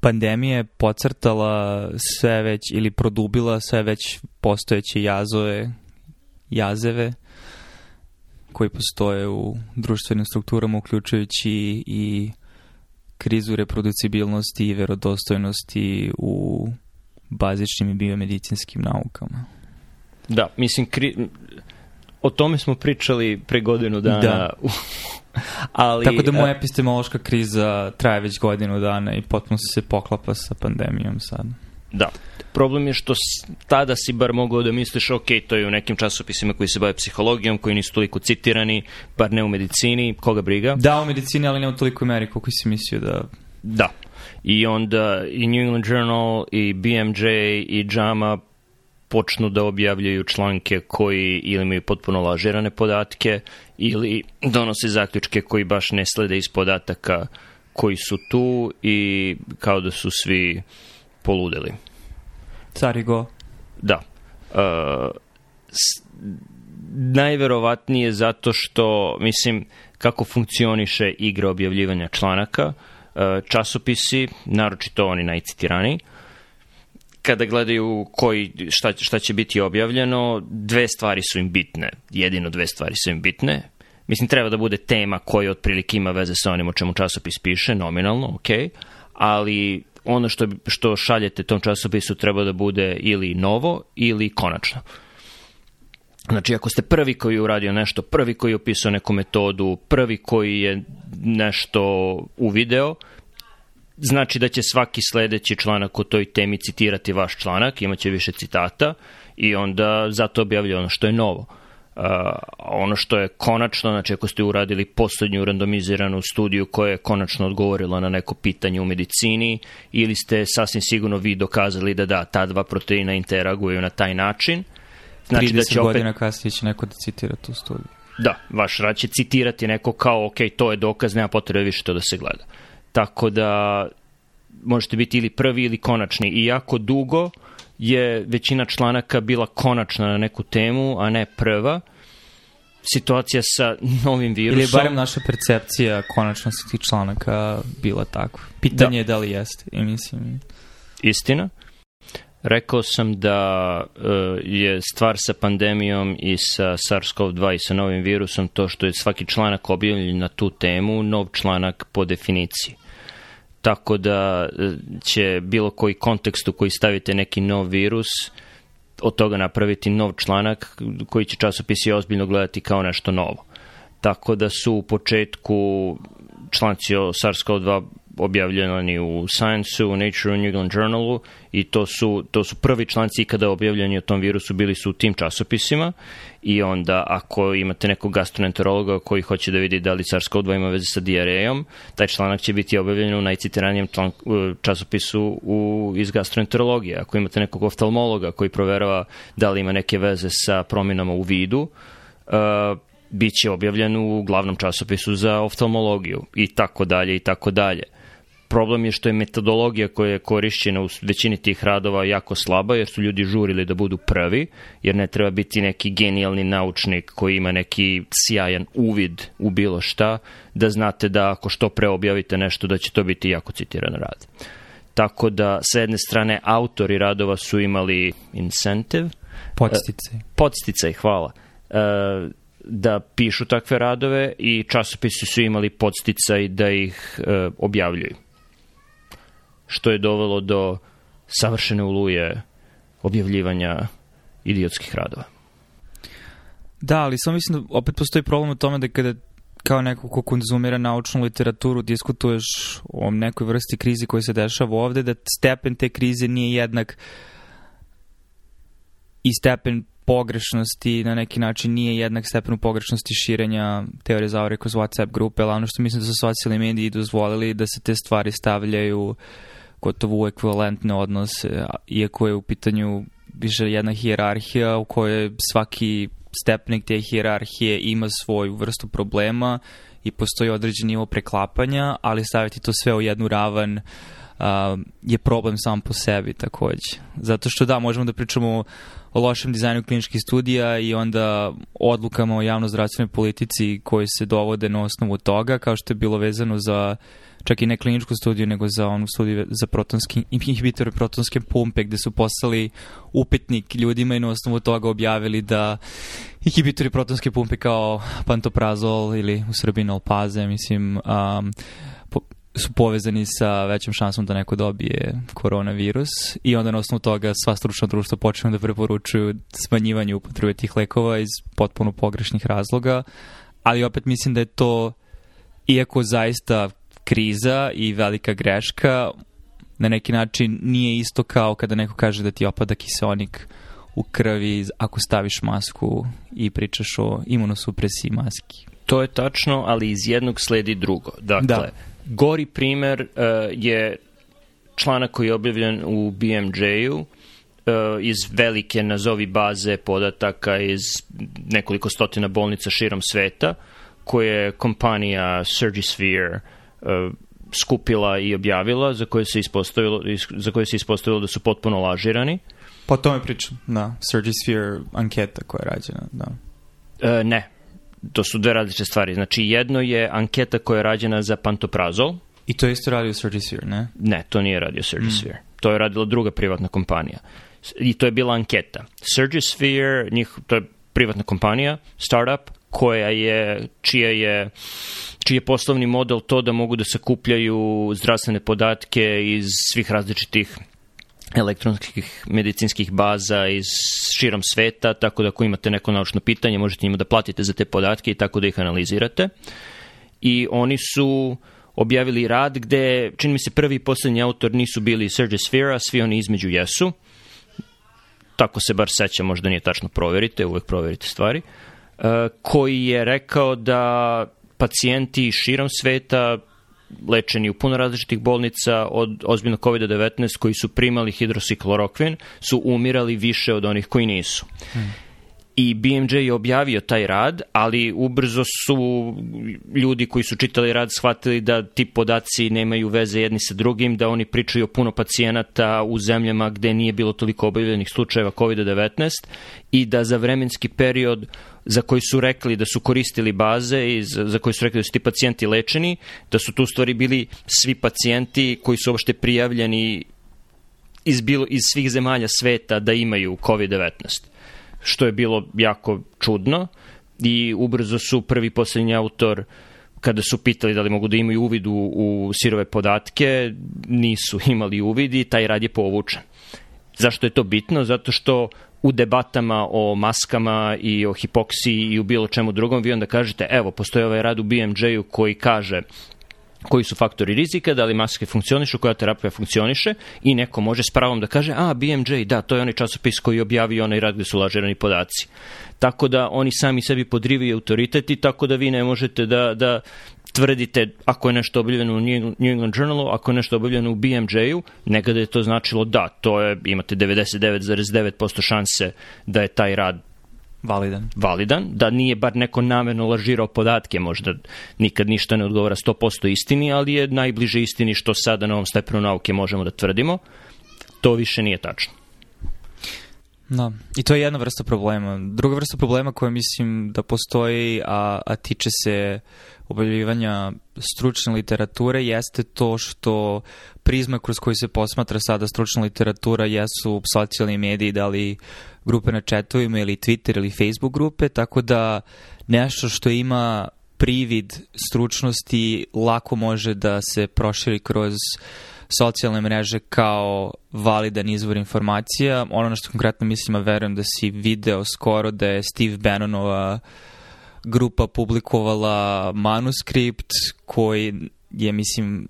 pandemija je pocrtala sve već ili produbila sve već postojeće jazove, jazeve koji postoje u društvenim strukturama, uključujući i krizu reproducibilnosti i verodostojnosti u bazičnim i biomedicinskim naukama. Da, mislim, kri... o tome smo pričali pre godinu dana. Da. Ali, Tako da moja epistemološka kriza traje već godinu dana i potpuno se poklapa sa pandemijom sad. Da. Problem je što tada si bar mogao da misliš, ok, to je u nekim časopisima koji se bave psihologijom, koji nisu toliko citirani, bar ne u medicini, koga briga? Da, u medicini, ali ne u toliko meri koliko si mislio da... Da. I onda i New England Journal, i BMJ, i JAMA počnu da objavljaju članke koji ili imaju potpuno lažirane podatke ili donose zaključke koji baš ne slede iz podataka koji su tu i kao da su svi poludeli. Carigo. Da. Uh, najverovatnije zato što, mislim, kako funkcioniše igra objavljivanja članaka, uh, časopisi, naročito oni najcitiraniji, kada gledaju koji, šta, šta će biti objavljeno, dve stvari su im bitne. Jedino dve stvari su im bitne. Mislim, treba da bude tema koja otprilike ima veze sa onim o čemu časopis piše, nominalno, ok, ali ono što, što šaljete tom časopisu treba da bude ili novo ili konačno. Znači, ako ste prvi koji je uradio nešto, prvi koji je opisao neku metodu, prvi koji je nešto uvideo, znači da će svaki sledeći članak o toj temi citirati vaš članak, imaće više citata i onda zato objavlja ono što je novo. Uh, ono što je konačno, znači ako ste uradili poslednju randomiziranu studiju koja je konačno odgovorila na neko pitanje u medicini ili ste sasvim sigurno vi dokazali da da, ta dva proteina interaguju na taj način, znači 30 da će opet... godina kasnije će neko da citira tu studiju. Da, vaš rad će citirati neko kao, ok, to je dokaz, nema potrebe više to da se gleda. Tako da možete biti ili prvi ili konačni. I jako dugo je većina članaka bila konačna na neku temu, a ne prva. Situacija sa novim virusom... Ili je barem naša percepcija konačnosti tih članaka bila takva. Pitanje da. je da li jeste. I mislim... Istina. Rekao sam da uh, je stvar sa pandemijom i sa SARS-CoV-2 i sa novim virusom to što je svaki članak objavljen na tu temu, nov članak po definiciji tako da e, će bilo koji kontekst u koji stavite neki nov virus od toga napraviti nov članak koji će časopisi ozbiljno gledati kao nešto novo. Tako da su u početku članci o SARS-CoV-2 objavljeni u Science, u Nature, u New England Journalu i to su, to su prvi članci kada objavljeni o tom virusu bili su u tim časopisima i onda ako imate nekog gastroenterologa koji hoće da vidi da li SARS-CoV-2 ima veze sa diarejom, taj članak će biti objavljen u najcitiranijem časopisu u, iz gastroenterologije. Ako imate nekog oftalmologa koji proverava da li ima neke veze sa promjenama u vidu, uh, bit će objavljen u glavnom časopisu za oftalmologiju i tako dalje i tako dalje. Problem je što je metodologija koja je korišćena u većini tih radova jako slaba, jer su ljudi žurili da budu prvi, jer ne treba biti neki genijalni naučnik koji ima neki sjajan uvid u bilo šta, da znate da ako što pre objavite nešto, da će to biti jako citiran rad. Tako da, sa jedne strane, autori radova su imali incentive. Podsticaj. Podsticaj, hvala. E, da pišu takve radove i časopisi su imali podsticaj da ih e, objavljuju što je dovelo do savršene uluje objavljivanja idiotskih radova. Da, ali samo mislim da opet postoji problem u tome da kada kao neko ko konzumira naučnu literaturu diskutuješ o nekoj vrsti krizi koja se dešava ovde, da stepen te krize nije jednak i stepen pogrešnosti na neki način nije jednak stepenu pogrešnosti širenja teorije zavore kroz WhatsApp grupe, ali ono što mislim da su socijalni mediji dozvolili da se te stvari stavljaju uh, gotovo ekvivalentne odnose, iako je u pitanju više jedna hijerarhija u kojoj svaki stepnik te hijerarhije ima svoju vrstu problema i postoji određen nivo preklapanja, ali staviti to sve u jednu ravan je problem sam po sebi takođe. Zato što da, možemo da pričamo o lošem dizajnu kliničkih studija i onda odlukama o javnozdravstvenoj politici koji se dovode na osnovu toga, kao što je bilo vezano za čak i ne kliničku studiju, nego za onu studiju za protonski, inhibitore protonske pumpe, gde su poslali upitnik ljudima i na osnovu toga objavili da inhibitori protonske pumpe kao pantoprazol ili u Srbiji nolpaze, mislim, um, su povezani sa većom šansom da neko dobije koronavirus i onda na osnovu toga sva stručna društva počinu da preporučuju smanjivanje upotrebe tih lekova iz potpuno pogrešnih razloga, ali opet mislim da je to iako zaista kriza i velika greška na neki način nije isto kao kada neko kaže da ti opada kiseonik u krvi ako staviš masku i pričaš o imunosupresiji maski. To je tačno, ali iz jednog sledi drugo. Dakle, da. Gori primer uh, je članak koji je objavljen u BMJ-u uh, iz velike nazovi baze podataka iz nekoliko stotina bolnica širom sveta, koje je kompanija Surgisphere uh, skupila i objavila, za koje se ispostavilo, za koje se ispostavilo da su potpuno lažirani. Po tome pričam, da. Surgisphere anketa koja je rađena, da. Uh, ne, to su dve različite stvari. Znači, jedno je anketa koja je rađena za pantoprazol. I to je isto radio Surgisphere, ne? Ne, to nije radio Surgisphere. Mm. To je radila druga privatna kompanija. I to je bila anketa. Surgisphere, njih, to je privatna kompanija, startup, koja je, čija je, čiji je poslovni model to da mogu da sakupljaju zdravstvene podatke iz svih različitih elektronskih medicinskih baza iz širom sveta, tako da ako imate neko naučno pitanje, možete njima da platite za te podatke i tako da ih analizirate. I oni su objavili rad gde, čini mi se, prvi i poslednji autor nisu bili Serge Sfera, svi oni između jesu. Tako se bar seća, možda nije tačno proverite, uvek proverite stvari. Uh, koji je rekao da pacijenti širom sveta lečeni u puno različitih bolnica od ozbiljnog COVID-19 koji su primali hidrosiklorokvin su umirali više od onih koji nisu. Hmm i BMJ je objavio taj rad, ali ubrzo su ljudi koji su čitali rad shvatili da ti podaci nemaju veze jedni sa drugim, da oni pričaju o puno pacijenata u zemljama gde nije bilo toliko obavljenih slučajeva COVID-19 i da za vremenski period za koji su rekli da su koristili baze i za koji su rekli da su ti pacijenti lečeni, da su tu stvari bili svi pacijenti koji su uopšte prijavljeni iz, bilo, iz svih zemalja sveta da imaju COVID-19 što je bilo jako čudno i ubrzo su prvi poslednji autor kada su pitali da li mogu da imaju uvid u, u sirove podatke, nisu imali uvid i taj rad je povučen. Zašto je to bitno? Zato što u debatama o maskama i o hipoksiji i u bilo čemu drugom vi onda kažete evo, postoji ovaj rad u BMJ-u koji kaže koji su faktori rizika, da li maske funkcionišu, koja terapija funkcioniše i neko može s pravom da kaže, a BMJ, da, to je onaj časopis koji objavi onaj rad gde su lažirani podaci. Tako da oni sami sebi podrivaju autoritet i tako da vi ne možete da, da tvrdite ako je nešto objavljeno u New England Journalu, ako je nešto objavljeno u BMJ-u, nekada je to značilo da, to je, imate 99,9% šanse da je taj rad Validan. Validan, da nije bar neko namerno lažirao podatke, možda nikad ništa ne odgovara 100% istini, ali je najbliže istini što sada na ovom stepenu nauke možemo da tvrdimo. To više nije tačno. Da, i to je jedna vrsta problema. Druga vrsta problema koja mislim da postoji, a, a tiče se objavljivanja stručne literature, jeste to što prizma kroz koji se posmatra sada stručna literatura jesu socijalni mediji, da li grupe na chatovima ili Twitter ili Facebook grupe, tako da nešto što ima privid stručnosti lako može da se proširi kroz socijalne mreže kao validan izvor informacija. Ono na što konkretno mislim, a verujem da si video skoro da je Steve Bannonova grupa publikovala manuskript koji je, mislim,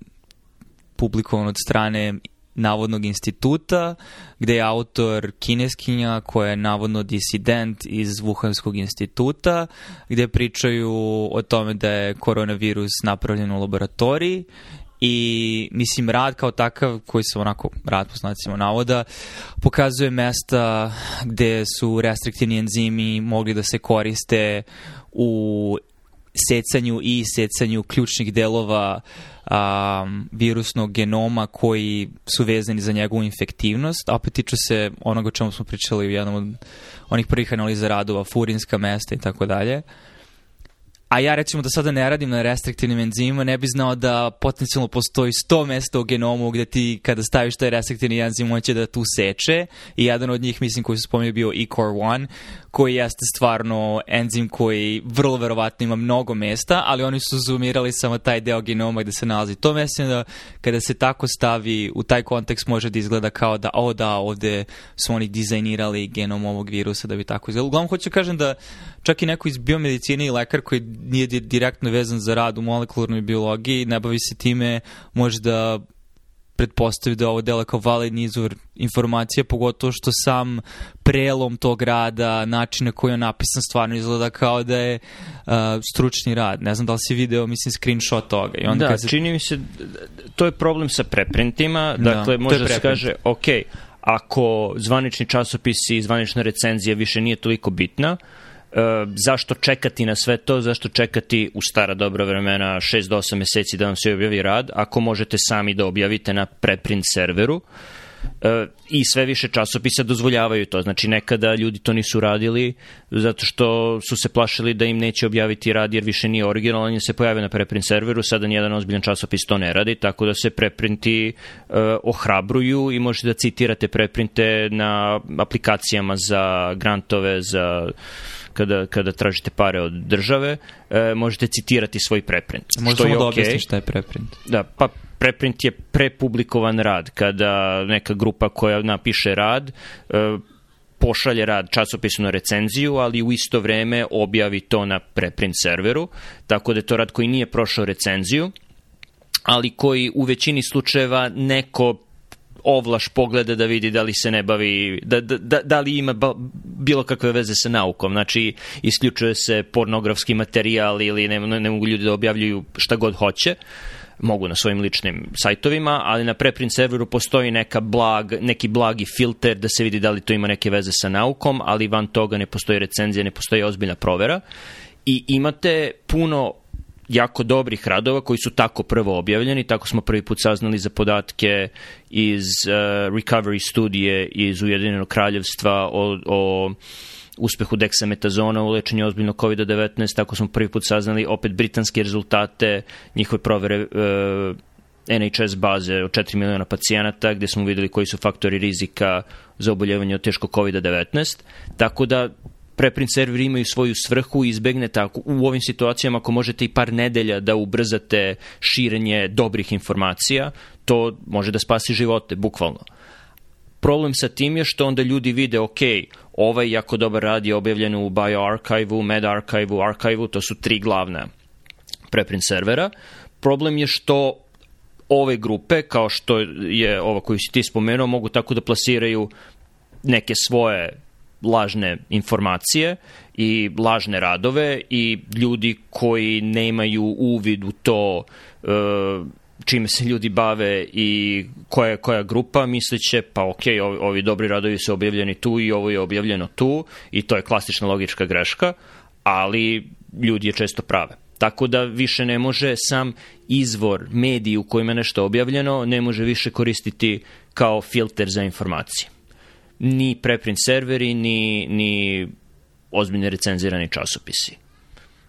publikovan od strane navodnog instituta, gde je autor kineskinja koja je navodno disident iz Wuhanskog instituta, gde pričaju o tome da je koronavirus napravljen u laboratoriji i mislim rad kao takav koji se onako rad po znacima navoda pokazuje mesta gde su restriktivni enzimi mogli da se koriste u secanju i secanju ključnih delova um, virusnog genoma koji su vezani za njegovu infektivnost, a opet tiču se onoga o čemu smo pričali u jednom od onih prvih analiza radova, furinska mesta i tako dalje a ja recimo da sada ne radim na restriktivnim enzimima, ne bi znao da potencijalno postoji 100 mesta u genomu gde ti kada staviš taj restriktivni enzim on će da tu seče. I jedan od njih mislim koji se spomenuo bio eCore-1 koji jeste stvarno enzim koji vrlo verovatno ima mnogo mesta, ali oni su zoomirali samo taj deo genoma gde se nalazi. To mislim da kada se tako stavi u taj kontekst može da izgleda kao da, o da, ovde su oni dizajnirali genom ovog virusa da bi tako izgledalo. Uglavnom hoću da kažem da čak i neko iz biomedicine i lekar koji nije direktno vezan za rad u molekularnoj biologiji, ne bavi se time, može da pretpostavi da ovo dela kao validni izvor informacija, pogotovo što sam prelom tog rada, način na koji je napisan stvarno izgleda kao da je uh, stručni rad. Ne znam da li si video, mislim, screenshot toga. I onda da, se... čini mi se, to je problem sa preprintima, da, dakle, da, može da se kaže, ok, ako zvanični časopisi i zvanična recenzija više nije toliko bitna, E, zašto čekati na sve to, zašto čekati u stara dobra vremena 6 do 8 meseci da vam se objavi rad, ako možete sami da objavite na preprint serveru. E, i sve više časopisa dozvoljavaju to. Znači nekada ljudi to nisu radili zato što su se plašili da im neće objaviti rad jer više nije originalan se pojave na preprint serveru, sada nijedan ozbiljan časopis to ne radi, tako da se preprinti uh, ohrabruju i možete da citirate preprinte na aplikacijama za grantove, za kada, kada tražite pare od države, e, možete citirati svoj preprint. Možda samo da objasniš šta je preprint. Da, pa preprint je prepublikovan rad, kada neka grupa koja napiše rad, e, pošalje rad časopisu na recenziju, ali u isto vreme objavi to na preprint serveru, tako da je to rad koji nije prošao recenziju, ali koji u većini slučajeva neko ovlaš pogleda da vidi da li se ne bavi, da, da, da, da li ima ba, bilo kakve veze sa naukom. Znači, isključuje se pornografski materijal ili ne, ne mogu ljudi da objavljuju šta god hoće mogu na svojim ličnim sajtovima, ali na preprint serveru postoji neka blag, neki blagi filter da se vidi da li to ima neke veze sa naukom, ali van toga ne postoji recenzija, ne postoji ozbiljna provera i imate puno jako dobrih radova koji su tako prvo objavljeni, tako smo prvi put saznali za podatke iz uh, Recovery studije iz Ujedinjenog kraljevstva o, o uspehu deksametazona u lečenju ozbiljnog COVID-19, tako smo prvi put saznali opet britanske rezultate, njihove provere uh, NHS baze od 4 miliona pacijenata gde smo videli koji su faktori rizika za oboljevanje od teško COVID-19. Tako da preprint serveri imaju svoju svrhu i izbegnete ako, u ovim situacijama ako možete i par nedelja da ubrzate širenje dobrih informacija, to može da spasi živote, bukvalno. Problem sa tim je što onda ljudi vide, ok, ovaj jako dobar rad je objavljen u BioArchive-u, MedArchive-u, Archive-u, to su tri glavna preprint servera. Problem je što ove grupe, kao što je ova koju si ti spomenuo, mogu tako da plasiraju neke svoje lažne informacije i lažne radove i ljudi koji nemaju uvid u to e, čime se ljudi bave i koja, koja grupa misleće pa ok, ovi, ovi dobri radovi su objavljeni tu i ovo je objavljeno tu i to je klasična logička greška, ali ljudi je često prave. Tako da više ne može sam izvor, mediji u kojima nešto objavljeno, ne može više koristiti kao filter za informacije ni preprint serveri, ni, ni ozbiljne recenzirani časopisi.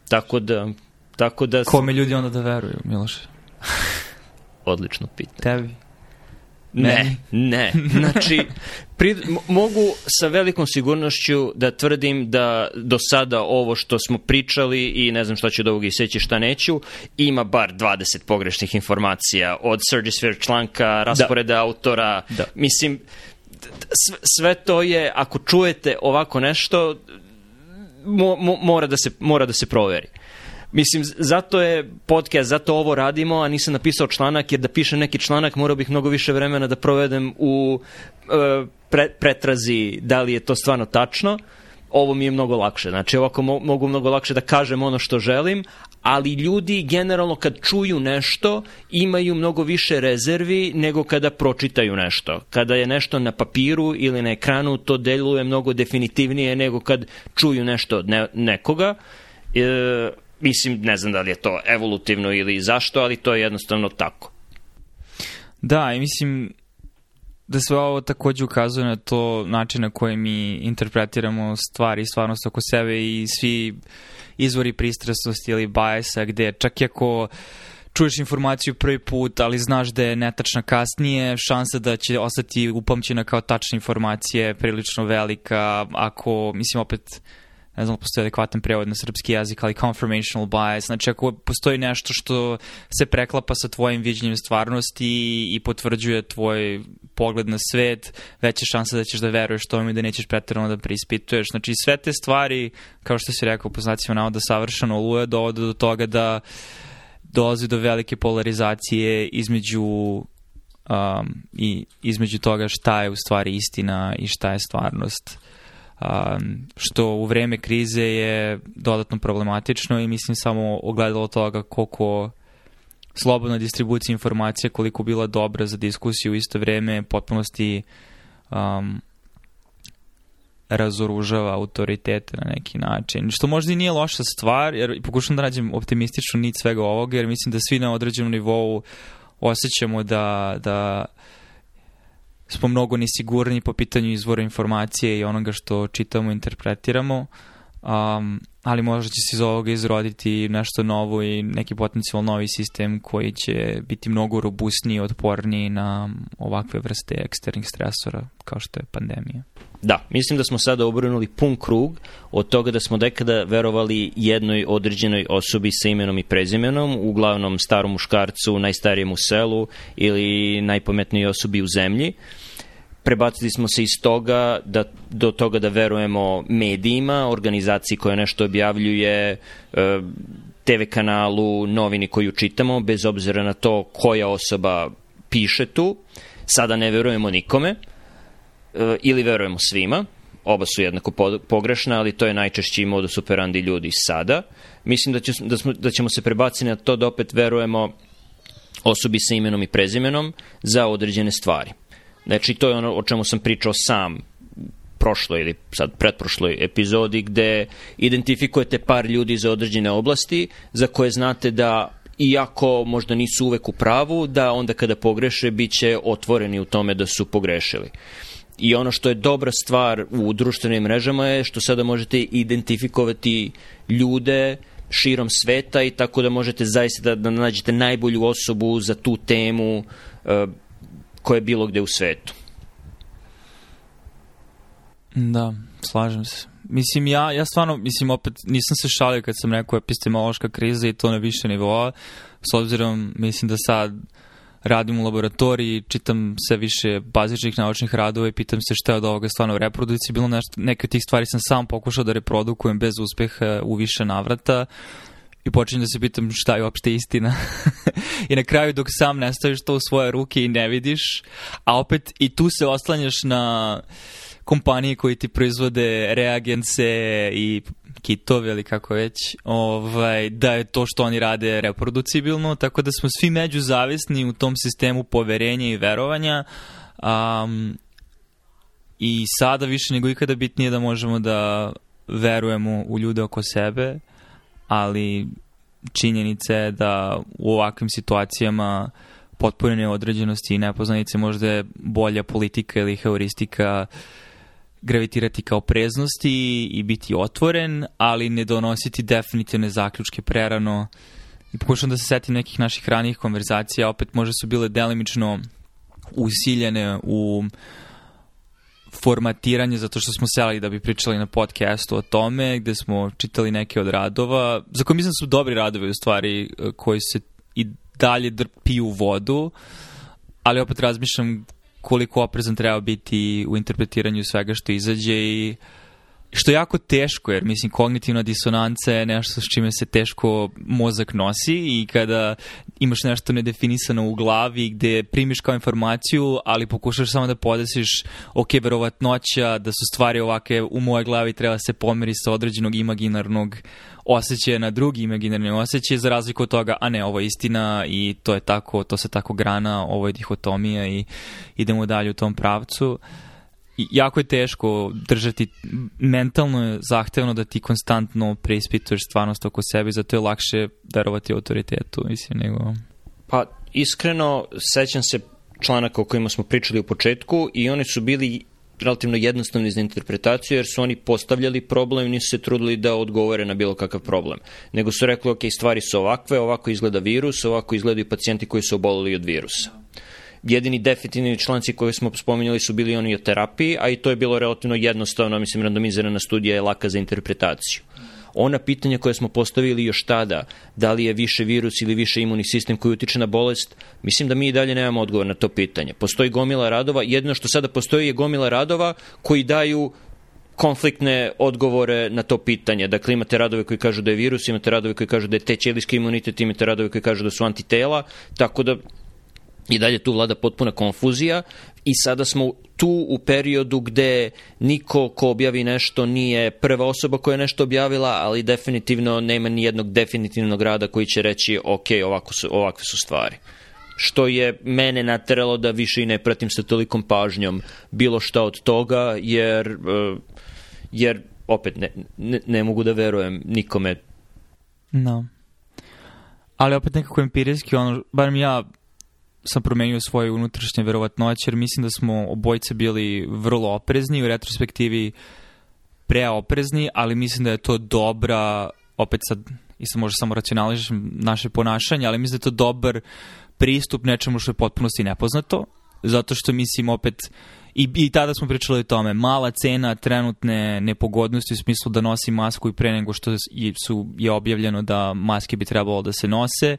Tako da... Tako da Kome ljudi onda da veruju, Miloše? Odlično pitanje. Tebi? Ne, ne. Znači, pri, mogu sa velikom sigurnošću da tvrdim da do sada ovo što smo pričali i ne znam šta ću od ovoga iseći šta neću, ima bar 20 pogrešnih informacija od Surgisphere članka, rasporeda da. autora. Da. Mislim, sve to je, ako čujete ovako nešto, mo, mo, mora, da se, mora da se proveri. Mislim, zato je podcast, zato ovo radimo, a nisam napisao članak, jer da pišem neki članak morao bih mnogo više vremena da provedem u e, pre, pretrazi da li je to stvarno tačno. Ovo mi je mnogo lakše. Znači, ovako mo, mogu mnogo lakše da kažem ono što želim, ali ljudi generalno kad čuju nešto imaju mnogo više rezervi nego kada pročitaju nešto. Kada je nešto na papiru ili na ekranu to deluje mnogo definitivnije nego kad čuju nešto od ne, nekoga. E, Mislim, ne znam da li je to evolutivno ili zašto, ali to je jednostavno tako. Da, i mislim da sve ovo takođe ukazuje na to način na koji mi interpretiramo stvari i stvarnost oko sebe i svi izvori pristrasnosti ili bajesa gde čak i ako čuješ informaciju prvi put, ali znaš da je netačna kasnije, šansa da će ostati upamćena kao tačna informacija je prilično velika, ako, mislim, opet ne znam, postoji adekvatan prevod na srpski jezik, ali confirmational bias, znači ako postoji nešto što se preklapa sa tvojim viđenjem stvarnosti i potvrđuje tvoj pogled na svet, veća šansa da ćeš da veruješ tome i da nećeš pretjerano da preispituješ. Znači sve te stvari, kao što si rekao, poznacima navoda savršeno oluje, dovode do toga da dolazi do velike polarizacije između um, i između toga šta je u stvari istina i šta je stvarnost što u vreme krize je dodatno problematično i mislim samo ogledalo toga koliko slobodna distribucija informacija koliko bila dobra za diskusiju u isto vreme potpunosti um, razoružava autoritete na neki način. Što možda i nije loša stvar, jer pokušam da nađem optimističnu nit svega ovoga, jer mislim da svi na određenom nivou osjećamo da, da smo mnogo nesigurni po pitanju izvora informacije i onoga što čitamo i interpretiramo, um, ali možda će se iz ovoga izroditi nešto novo i neki potencijalno novi sistem koji će biti mnogo robustniji i otporniji na ovakve vrste eksternih stresora kao što je pandemija. Da, mislim da smo sada obrnuli pun krug od toga da smo dekada verovali jednoj određenoj osobi sa imenom i prezimenom, uglavnom starom muškarcu, najstarijem u selu ili najpametnijoj osobi u zemlji. Prebacili smo se iz toga da, do toga da verujemo medijima, organizaciji koja nešto objavljuje, e, TV kanalu, novini koju čitamo, bez obzira na to koja osoba piše tu. Sada ne verujemo nikome E, ili verujemo svima, oba su jednako pogrešna, ali to je najčešći modus operandi ljudi sada. Mislim da, će, da, smo, da ćemo se prebaciti na to da opet verujemo osobi sa imenom i prezimenom za određene stvari. Znači, to je ono o čemu sam pričao sam prošloj ili sad pretprošloj epizodi gde identifikujete par ljudi za određene oblasti za koje znate da iako možda nisu uvek u pravu, da onda kada pogreše bit će otvoreni u tome da su pogrešili. I ono što je dobra stvar u društvenim mrežama je što sada možete identifikovati ljude širom sveta i tako da možete zaista da, da nađete najbolju osobu za tu temu koja je bilo gde u svetu. Da, slažem se. Mislim, ja, ja stvarno, mislim, opet nisam se šalio kad sam rekao epistemološka kriza i to na više nivoa, s obzirom, mislim da sad radim u laboratoriji, čitam sve više bazičnih naučnih radova i pitam se šta je od ovoga stvarno bilo Nešto, neke od tih stvari sam sam pokušao da reprodukujem bez uspeha u više navrata i počinjem da se pitam šta je uopšte istina. I na kraju dok sam ne staviš to u svoje ruke i ne vidiš, a opet i tu se oslanjaš na kompanije koji ti proizvode reagense i kitove ili kako već, ovaj, da je to što oni rade reproducibilno, tako da smo svi međuzavisni u tom sistemu poverenja i verovanja um, i sada više nego ikada bitnije da možemo da verujemo u ljude oko sebe, ali činjenica je da u ovakvim situacijama potpune neodređenosti i nepoznanice možda je bolja politika ili heuristika uh, gravitirati kao preznosti i biti otvoren, ali ne donositi definitivne zaključke prerano. I pokušam da se setim nekih naših ranijih konverzacija, opet možda su bile delimično usiljene u formatiranje zato što smo seli da bi pričali na podcastu o tome, gde smo čitali neke od radova, za koje mislim da su dobri radovi u stvari koji se i dalje piju vodu, ali opet razmišljam koliko oprezan treba biti u interpretiranju svega što izađe i što je jako teško, jer mislim kognitivna disonanca je nešto s čime se teško mozak nosi i kada imaš nešto nedefinisano u glavi gde primiš kao informaciju, ali pokušaš samo da podesiš ok, verovatnoća da su stvari ovake u moje glavi treba se pomeri sa određenog imaginarnog osjećaja na drugi imaginarni osjećaj za razliku od toga, a ne, ovo je istina i to je tako, to se tako grana, ovo je dihotomija i idemo dalje u tom pravcu. Jako je teško držati, mentalno je zahtevno da ti konstantno preispituješ stvarnost oko sebe, zato je lakše verovati autoritetu, mislim, nego... Pa, iskreno, sećam se članaka o kojima smo pričali u početku i oni su bili relativno jednostavni za interpretaciju, jer su oni postavljali problem nisu se trudili da odgovore na bilo kakav problem. Nego su rekli, ok, stvari su ovakve, ovako izgleda virus, ovako izgledaju pacijenti koji su obolili od virusa. Jedini definitivni članci koje smo spominjali su bili oni o terapiji, a i to je bilo relativno jednostavno, mislim, randomizirana studija je laka za interpretaciju ona pitanja koje smo postavili još tada, da li je više virus ili više imunni sistem koji utiče na bolest, mislim da mi i dalje nemamo odgovor na to pitanje. Postoji gomila radova, jedno što sada postoji je gomila radova koji daju konfliktne odgovore na to pitanje. Dakle, imate radove koji kažu da je virus, imate radove koji kažu da je te ćelijski imunitet, imate radove koji kažu da su antitela, tako da i dalje tu vlada potpuna konfuzija i sada smo tu u periodu gde niko ko objavi nešto nije prva osoba koja je nešto objavila, ali definitivno nema ni jednog definitivnog rada koji će reći ok, ovako su, ovakve su stvari što je mene nateralo da više i ne pratim sa tolikom pažnjom bilo šta od toga, jer, e, jer opet ne, ne, ne mogu da verujem nikome. No. Ali opet nekako empirijski, ono, barem ja sam promenio svoje unutrašnje verovatnoće, jer mislim da smo obojce bili vrlo oprezni, u retrospektivi preoprezni, ali mislim da je to dobra, opet sad, i sad možda samo racionaližem naše ponašanje, ali mislim da je to dobar pristup nečemu što je potpunosti nepoznato, zato što mislim opet, i, i tada smo pričali o tome, mala cena trenutne nepogodnosti u smislu da nosi masku i pre nego što su, je objavljeno da maske bi trebalo da se nose,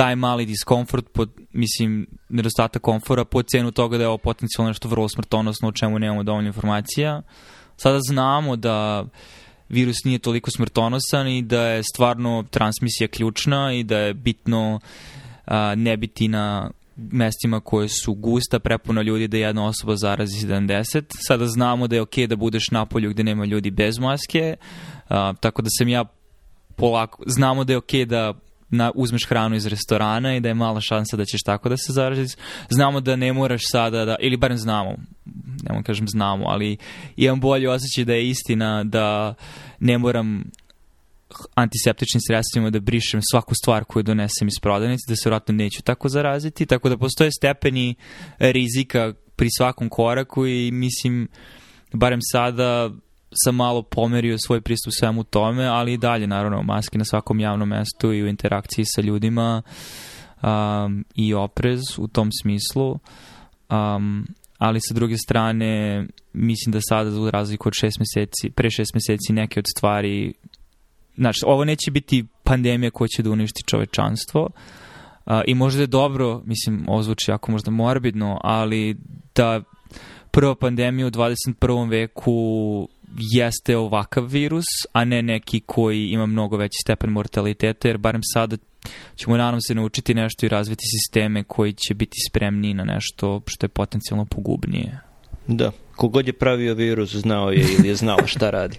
taj mali diskomfort, pod, mislim, nedostatak komfora po cenu toga da je ovo potencijalno nešto vrlo smrtonosno o čemu nemamo dovoljno informacija. Sada znamo da virus nije toliko smrtonosan i da je stvarno transmisija ključna i da je bitno a, ne biti na mestima koje su gusta, prepuna ljudi da jedna osoba zarazi 70. Sada znamo da je okej okay da budeš na polju gde nema ljudi bez maske, a, tako da sam ja polako, znamo da je okej okay da na, uzmeš hranu iz restorana i da je mala šansa da ćeš tako da se zaraziš. Znamo da ne moraš sada da, ili barem znamo, ne kažem znamo, ali imam bolji osjećaj da je istina da ne moram antiseptičnim sredstvima da brišem svaku stvar koju donesem iz prodavnice, da se vratno neću tako zaraziti, tako da postoje stepeni rizika pri svakom koraku i mislim, barem sada sam malo pomerio svoj pristup svemu tome, ali i dalje, naravno, maske na svakom javnom mestu i u interakciji sa ljudima um, i oprez u tom smislu. Um, ali sa druge strane, mislim da sada za razliku od šest meseci, pre šest meseci neke od stvari znači, ovo neće biti pandemija koja će da uništi čovečanstvo uh, i možda je dobro, mislim, ovo zvuči jako možda morbidno, ali da prva pandemija u 21. veku jeste ovakav virus, a ne neki koji ima mnogo veći stepen mortaliteta, jer barem sada ćemo nadam se naučiti nešto i razviti sisteme koji će biti spremni na nešto što je potencijalno pogubnije. Da, kogod je pravio virus znao je ili je znao šta radi.